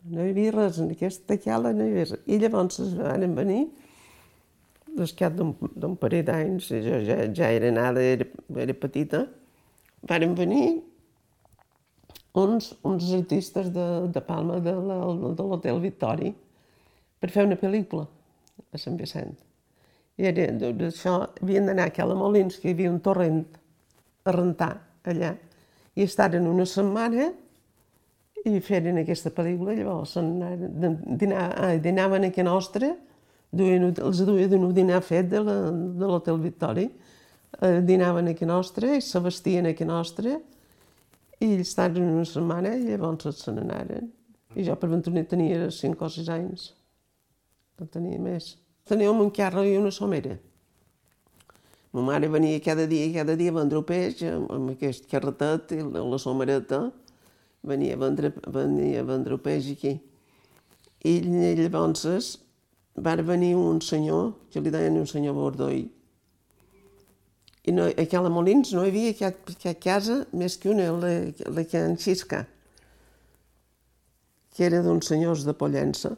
No hi havia res, en aquesta cala no hi havia res. I llavors es van venir, cap d'un parell d'anys, jo ja, ja era nada, era, era petita, varen venir uns, uns artistes de, de Palma de l'Hotel Victori per fer una pel·lícula a Sant Vicent. I era, d'això havien d'anar a Cala Molins, que hi havia un torrent a rentar allà, i estaren una setmana i feren aquesta pel·lícula, llavors dinar, ah, dinaven a nostra, duien, els duien un dinar fet de l'Hotel Victori, eh, dinaven a nostra i se vestien a nostra i ells estaven una setmana i llavors se n'anaren. I jo per ventura tenia 5 o 6 anys. No tenia més. Teníem un carro i una somera. Ma mare venia cada dia, cada dia a vendre peix amb aquest carretet i la somereta. Venia a vendre, venia a vendre peix aquí. I llavors va venir un senyor, que li deien un senyor Bordoi, i no, a Cala Molins no hi havia cap, cap casa més que una, la, la que en Xisca, que era d'uns senyors de Pollença.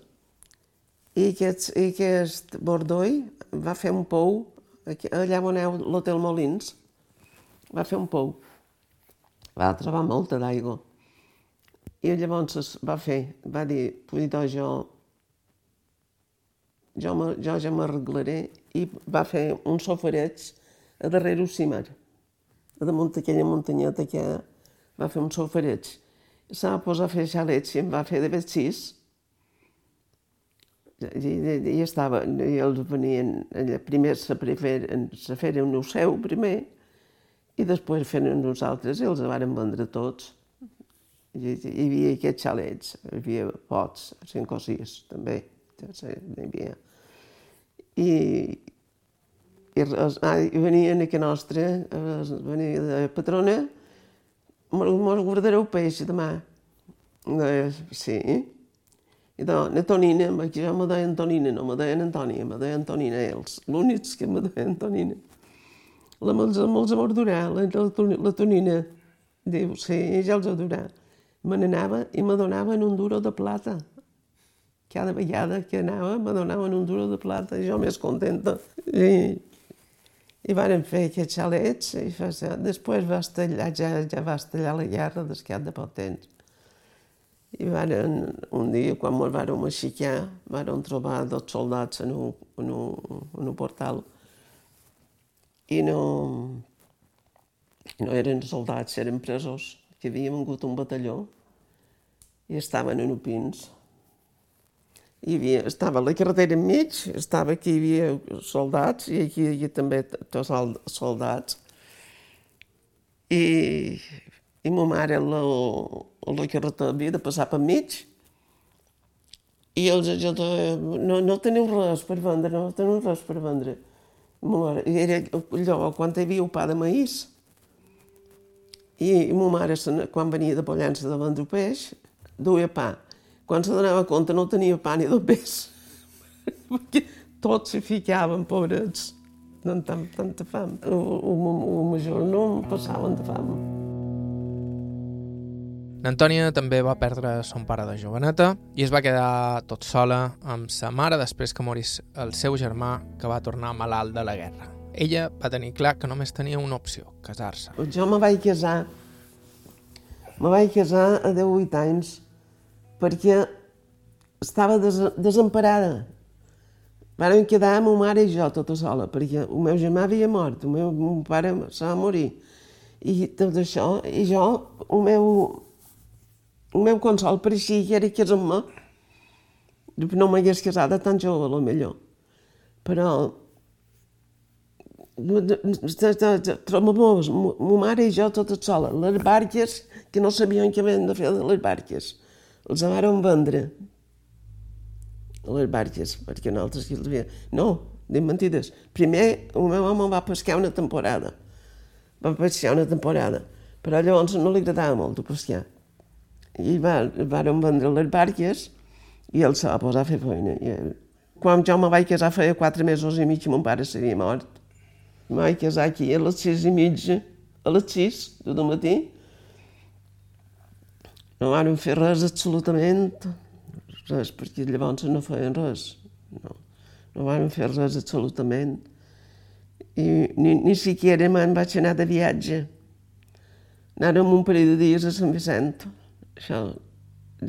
I aquest, i aquest Bordoi va fer un pou, allà on l'Hotel Molins, va fer un pou. Va trobar molta d'aigua. I llavors va fer, va dir, doncs jo, jo, jo ja m'arreglaré, i va fer uns soferets a darrere el cimer, a damunt d'aquella muntanyeta que va fer un sofereig. Se va posar a fer xalets i em va fer de vestís. I, i, i estava, i els venien, primer se, preferen, se feren un seu primer, i després feren nosaltres i els varen vendre tots. I, hi havia aquests xalets, hi havia pots, cinc o sis, també, hi havia. I, i, ah, i venien a que nostra, venia de patrona, mos guardareu peix demà. Deia, sí. I de, na Tonina, que jo me deien Tonina, no me deien Antònia, me deien Tonina ells, l'únics que me deien Tonina. La me'ls, me'ls adurar, la, la, la Tonina. Diu, sí, ja els adurar. Me n'anava i me donaven un duro de plata. Cada vegada que anava me donaven un duro de plata, jo més contenta. I, i van fer aquests xalets i fa, després va estallar, ja, ja va estallar la guerra d'escat de poc temps. I van, un dia, quan ens vàrem aixecar, vàrem trobar dos soldats en un, en un, en un portal i no, no eren soldats, eren presos, que havíem vingut un batalló i estaven en upins hi havia, estava la carretera enmig, estava aquí hi havia soldats i aquí hi havia també tots soldats. I, i ma mare la, la carretera havia de passar per mig i els jo no, no teniu res per vendre, no teniu res per vendre. Ma mare, era allò, quan hi havia un pa de maïs, i, ma mare, quan venia de Pollença de vendre peix, duia pa quan se donava compte no tenia pa ni de pes, perquè tots s'hi ficaven, pobrets, no tant, tanta fam. O, o, o major no passaven de fam. L'Antònia també va perdre son pare de joveneta i es va quedar tot sola amb sa mare després que morís el seu germà que va tornar malalt de la guerra. Ella va tenir clar que només tenia una opció, casar-se. Jo me vaig casar, me vaig casar a 18 anys perquè estava des desemparada. Vàrem quedar ma mare i jo tota sola, perquè el meu germà havia mort, el meu, meu pare se va morir. I tot això, i jo, el meu, el meu consol per així era casar-me. No m'hagués casat tan jove, a lo millor. Però ma mare i jo totes soles, les barques, que no sabien què havien de fer de les barques. Els van vendre, les barques, perquè nosaltres que els havia... No, dic mentides. Primer, el meu home va pescar una temporada. Va pescar una temporada. Però llavors no li agradava molt pescar. I va, van vendre les barques i ell se va posar a fer feina. I, quan jo me vaig casar feia quatre mesos i mig i mon pare s'havia mort. Me vaig casar aquí a les sis i mitja, a les sis del matí. No van fer res absolutament, res, perquè llavors no feien res. No, no van fer res absolutament. I ni, ni siquiera me'n vaig anar de viatge. Anàrem un parell de dies a Sant Vicent. Això,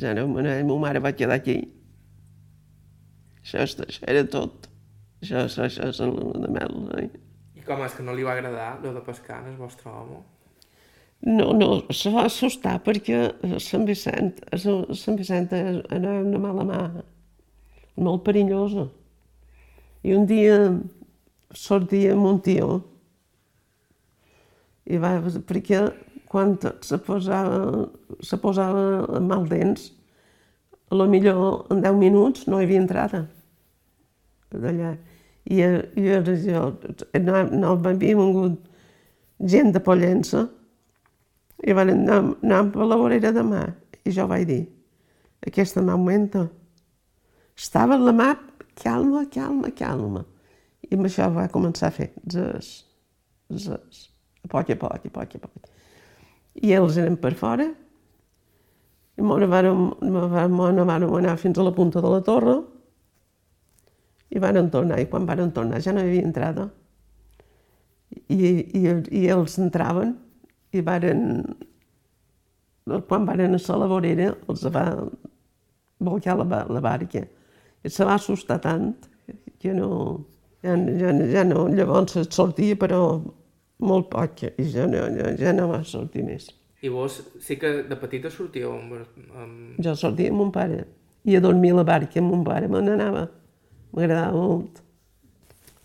ja no, ma mare va quedar aquí. Això, això era tot. Això, això, això és la luna de mel. Eh? Com és que no li va agradar, lo de pescar, el vostre home? No, no, se va assustar perquè Sant Vicent, Sant Vicent era una mala mà, molt perillosa. I un dia sortia amb un tio i va, perquè quan se posava, se posava mal dents, a lo millor en 10 minuts no hi havia entrada d'allà. I, i jo, no, no havia vingut gent de Pollença i van anar, anar per la vorera de mà. I jo vaig dir, aquesta mà augmenta. Estava la mà calma, calma, calma. I amb això va començar a fer zes, zes, a poc a poc, a poc a poc. I ells eren per fora, i m'ho vàrem, vàrem anar fins a la punta de la torre, i van tornar, i quan van tornar ja no hi havia entrada. I, i, i ells entraven i varen, quan varen a la vorera, els va volcar la, la barca. I se va assustar tant que no, ja, ja, ja no, llavors sortia, però molt poc, i ja no, ja, ja no va sortir més. I vos sí que de petita sortíeu amb... amb... Jo sortia amb mon pare, i a dormir a la barca amb mon pare me n'anava. M'agradava molt.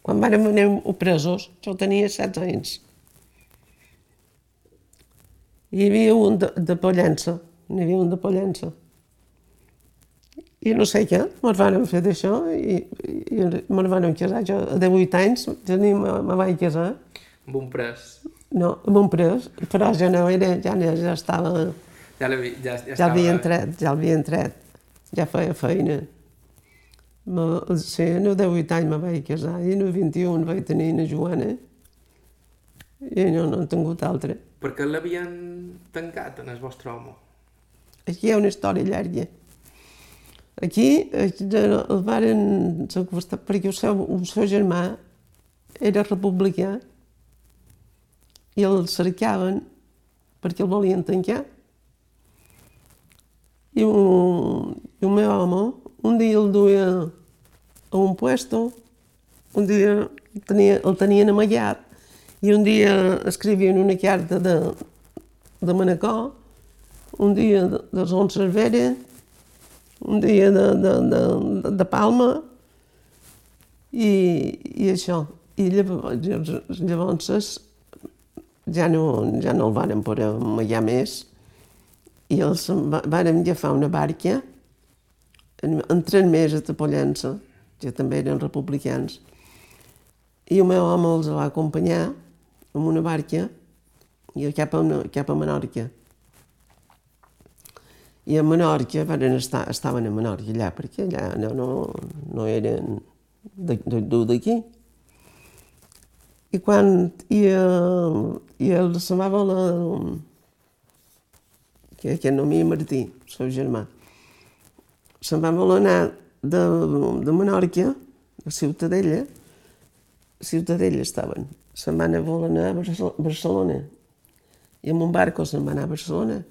Quan vàrem anar presos, jo tenia 16 anys. Hi havia un de, de Pollença, n'hi havia un de Pollença. I no sé què, me'n van fer d'això i, i me'n van casar. Jo a 18 anys tenia, me, me vaig casar. Amb un pres? No, amb un pres, però ja no era, ja, ja estava... Ja, ja, ja, ja, ja havia entrat, ja l'havia entrat, ja feia feina. Sí, no 18 anys me vaig casar i no 21 vaig tenir una Joana i no, no he tingut altra. Per què l'havien tancat en el vostre home? Aquí hi ha una història llarga. Aquí el varen perquè el seu, el seu germà era republicà i el cercaven perquè el volien tancar. I un, i un meu home un dia el duia a un puesto, un dia tenia, el tenien amagat i un dia escrivien una carta de, de Manacor, un dia de, de Son Cervera, un dia de, de, de, de Palma i, i això. I llavors, llavors ja no, ja no el varen poder amagar més i els vàrem agafar una barca entren més a Pollença, que també eren republicans, i el meu home els va acompanyar amb una barca i cap a, cap a Menorca. I a Menorca van estar, estaven a Menorca allà, perquè allà no, no, no eren d'aquí. I quan i, i el se va voler, que, que no m'hi Martí, el seu germà, se'n va voler anar de, de Menorca, a Ciutadella, a Ciutadella estaven, se'n van voler anar a Barcelona. I amb un barco se'n va anar a Barcelona.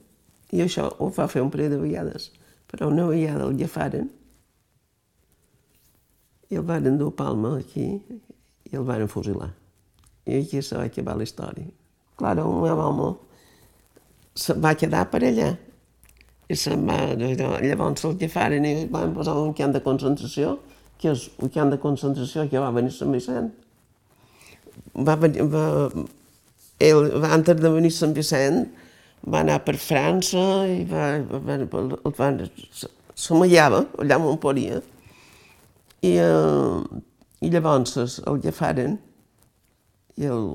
I això ho va fer un parell de vegades. Però una vegada el agafaren i el van endur a Palma aquí i el van fusilar. I aquí se va acabar la història. Clar, el meu home se va quedar per allà. I se'n va, llavors el que faren i van posar un camp de concentració, que és un camp de concentració que va venir Sant Vicent. Va venir, va, ell, antes de venir Sant Vicent, va anar per França i va, va, va, va, s'amallava allà on podia. I, eh, i llavors el que faren i, el,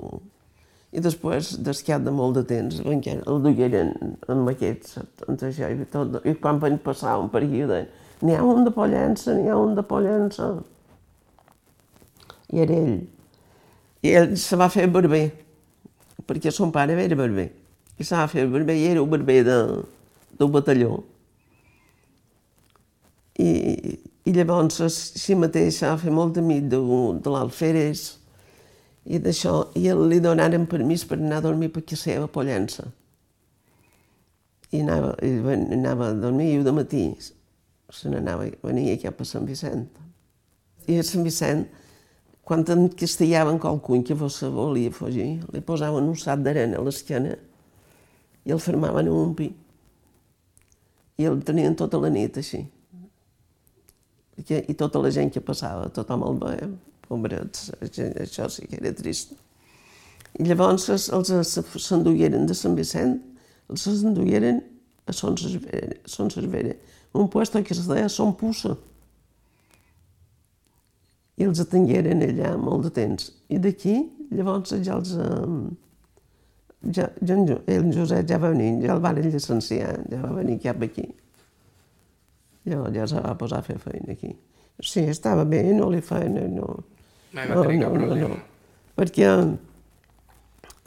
i després, d'escat de molt de temps, el dugueren amb aquests, amb això i tot. I quan van passar un període, n'hi ha un de Pollença, n'hi ha un de Pollença. I era ell. I ell se va fer barber, perquè son pare era barber. I se va fer barber i era un barber de, del batalló. I, i llavors si mateix va fer molt amic de, de l'Alferes i d'això, i li donaren permís per anar a dormir per casa seva Pollença. I anava, i anava a dormir i de matí se n'anava, venia cap a Sant Vicent. I a Sant Vicent, quan encastellaven qualcun que fos volia fugir, li posaven un sac d'arena a l'esquena i el fermaven en un pi. I el tenien tota la nit així. I, i tota la gent que passava, tothom el veia, pobrets, això sí que era trist. I llavors els s'endugueren de Sant Vicent, els s'endugueren a Son Cervera, Son Cervera, un puesto que es deia Son Pussa. I els atengueren allà molt de temps. I d'aquí, llavors, ja els... Ja, ja, el Josep ja va venir, ja el van llicenciar, ja va venir cap aquí. Llavors ja se va posar a fer feina aquí. Sí, estava bé, no li feien... No, no, no, no, no, no. Perquè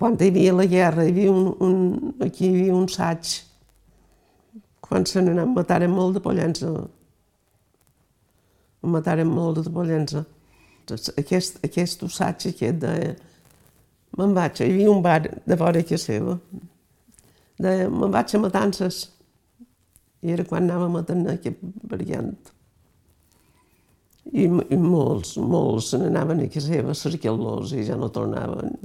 quan hi havia la guerra, hi havia un, un, aquí hi havia un saig, quan se n'anà, mataren molt de pollença. Mataren molt de pollença. Aquest, aquest usatge aquest de... Me'n vaig, hi havia un bar de vora que seva. De, me'n vaig a matances. I era quan anàvem a tenir aquest variant. I, i molts, molts se n'anaven a casa seva a cercar-los i ja no tornaven.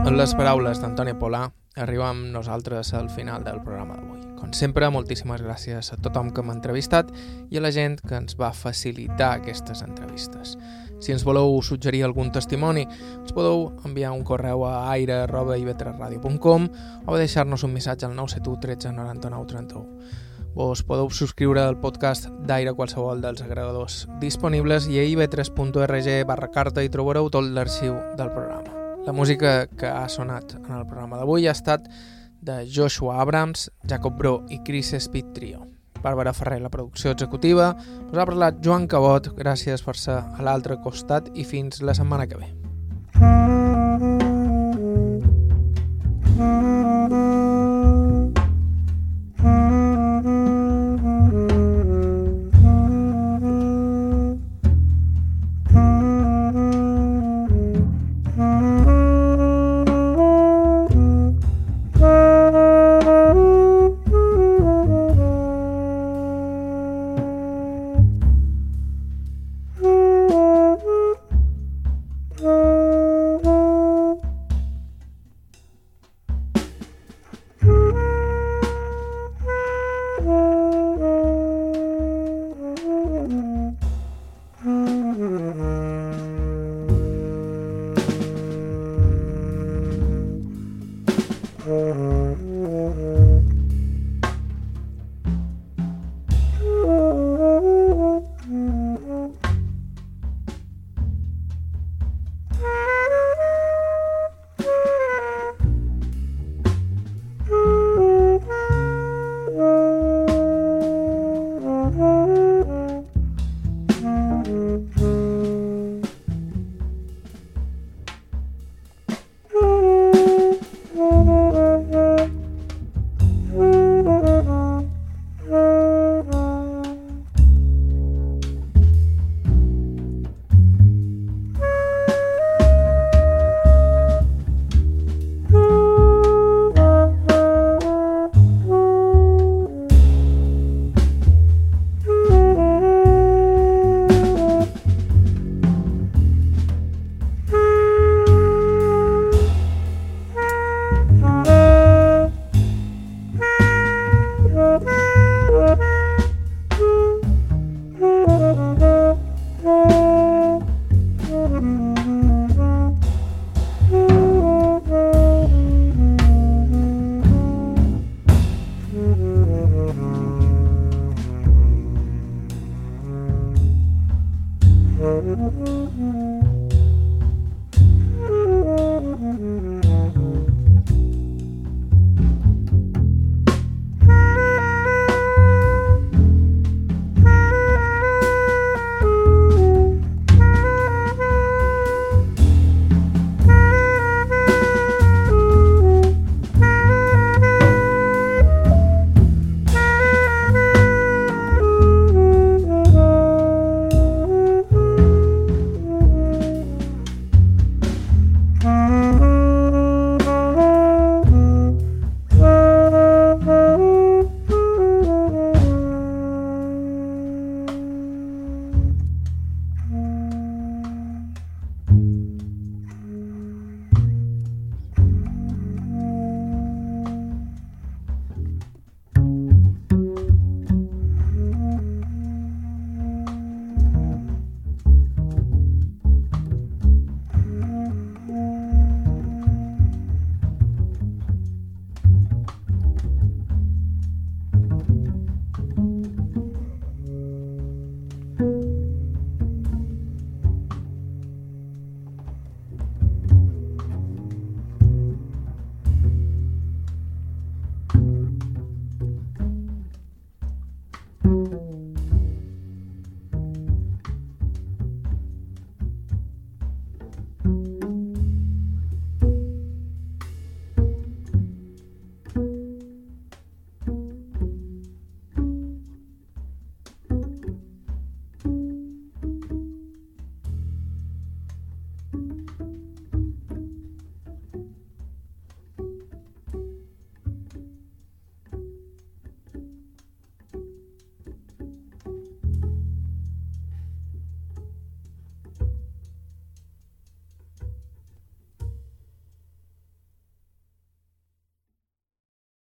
En les paraules d'Antoni Polà arribem nosaltres al final del programa d'avui. Com sempre, moltíssimes gràcies a tothom que m'ha entrevistat i a la gent que ens va facilitar aquestes entrevistes. Si ens voleu suggerir algun testimoni, ens podeu enviar un correu a aire.ivetresradio.com o deixar-nos un missatge al 971 13 99 31. Vos podeu subscriure al podcast d'Aire qualsevol dels agregadors disponibles i a ib3.org barra carta hi trobareu tot l'arxiu del programa. La música que ha sonat en el programa d'avui ha estat de Joshua Abrams, Jacob Bro i Chris Speed Trio. Bàrbara Ferrer, la producció executiva. Us ha parlat Joan Cabot, gràcies per ser a l'altre costat i fins la setmana que ve.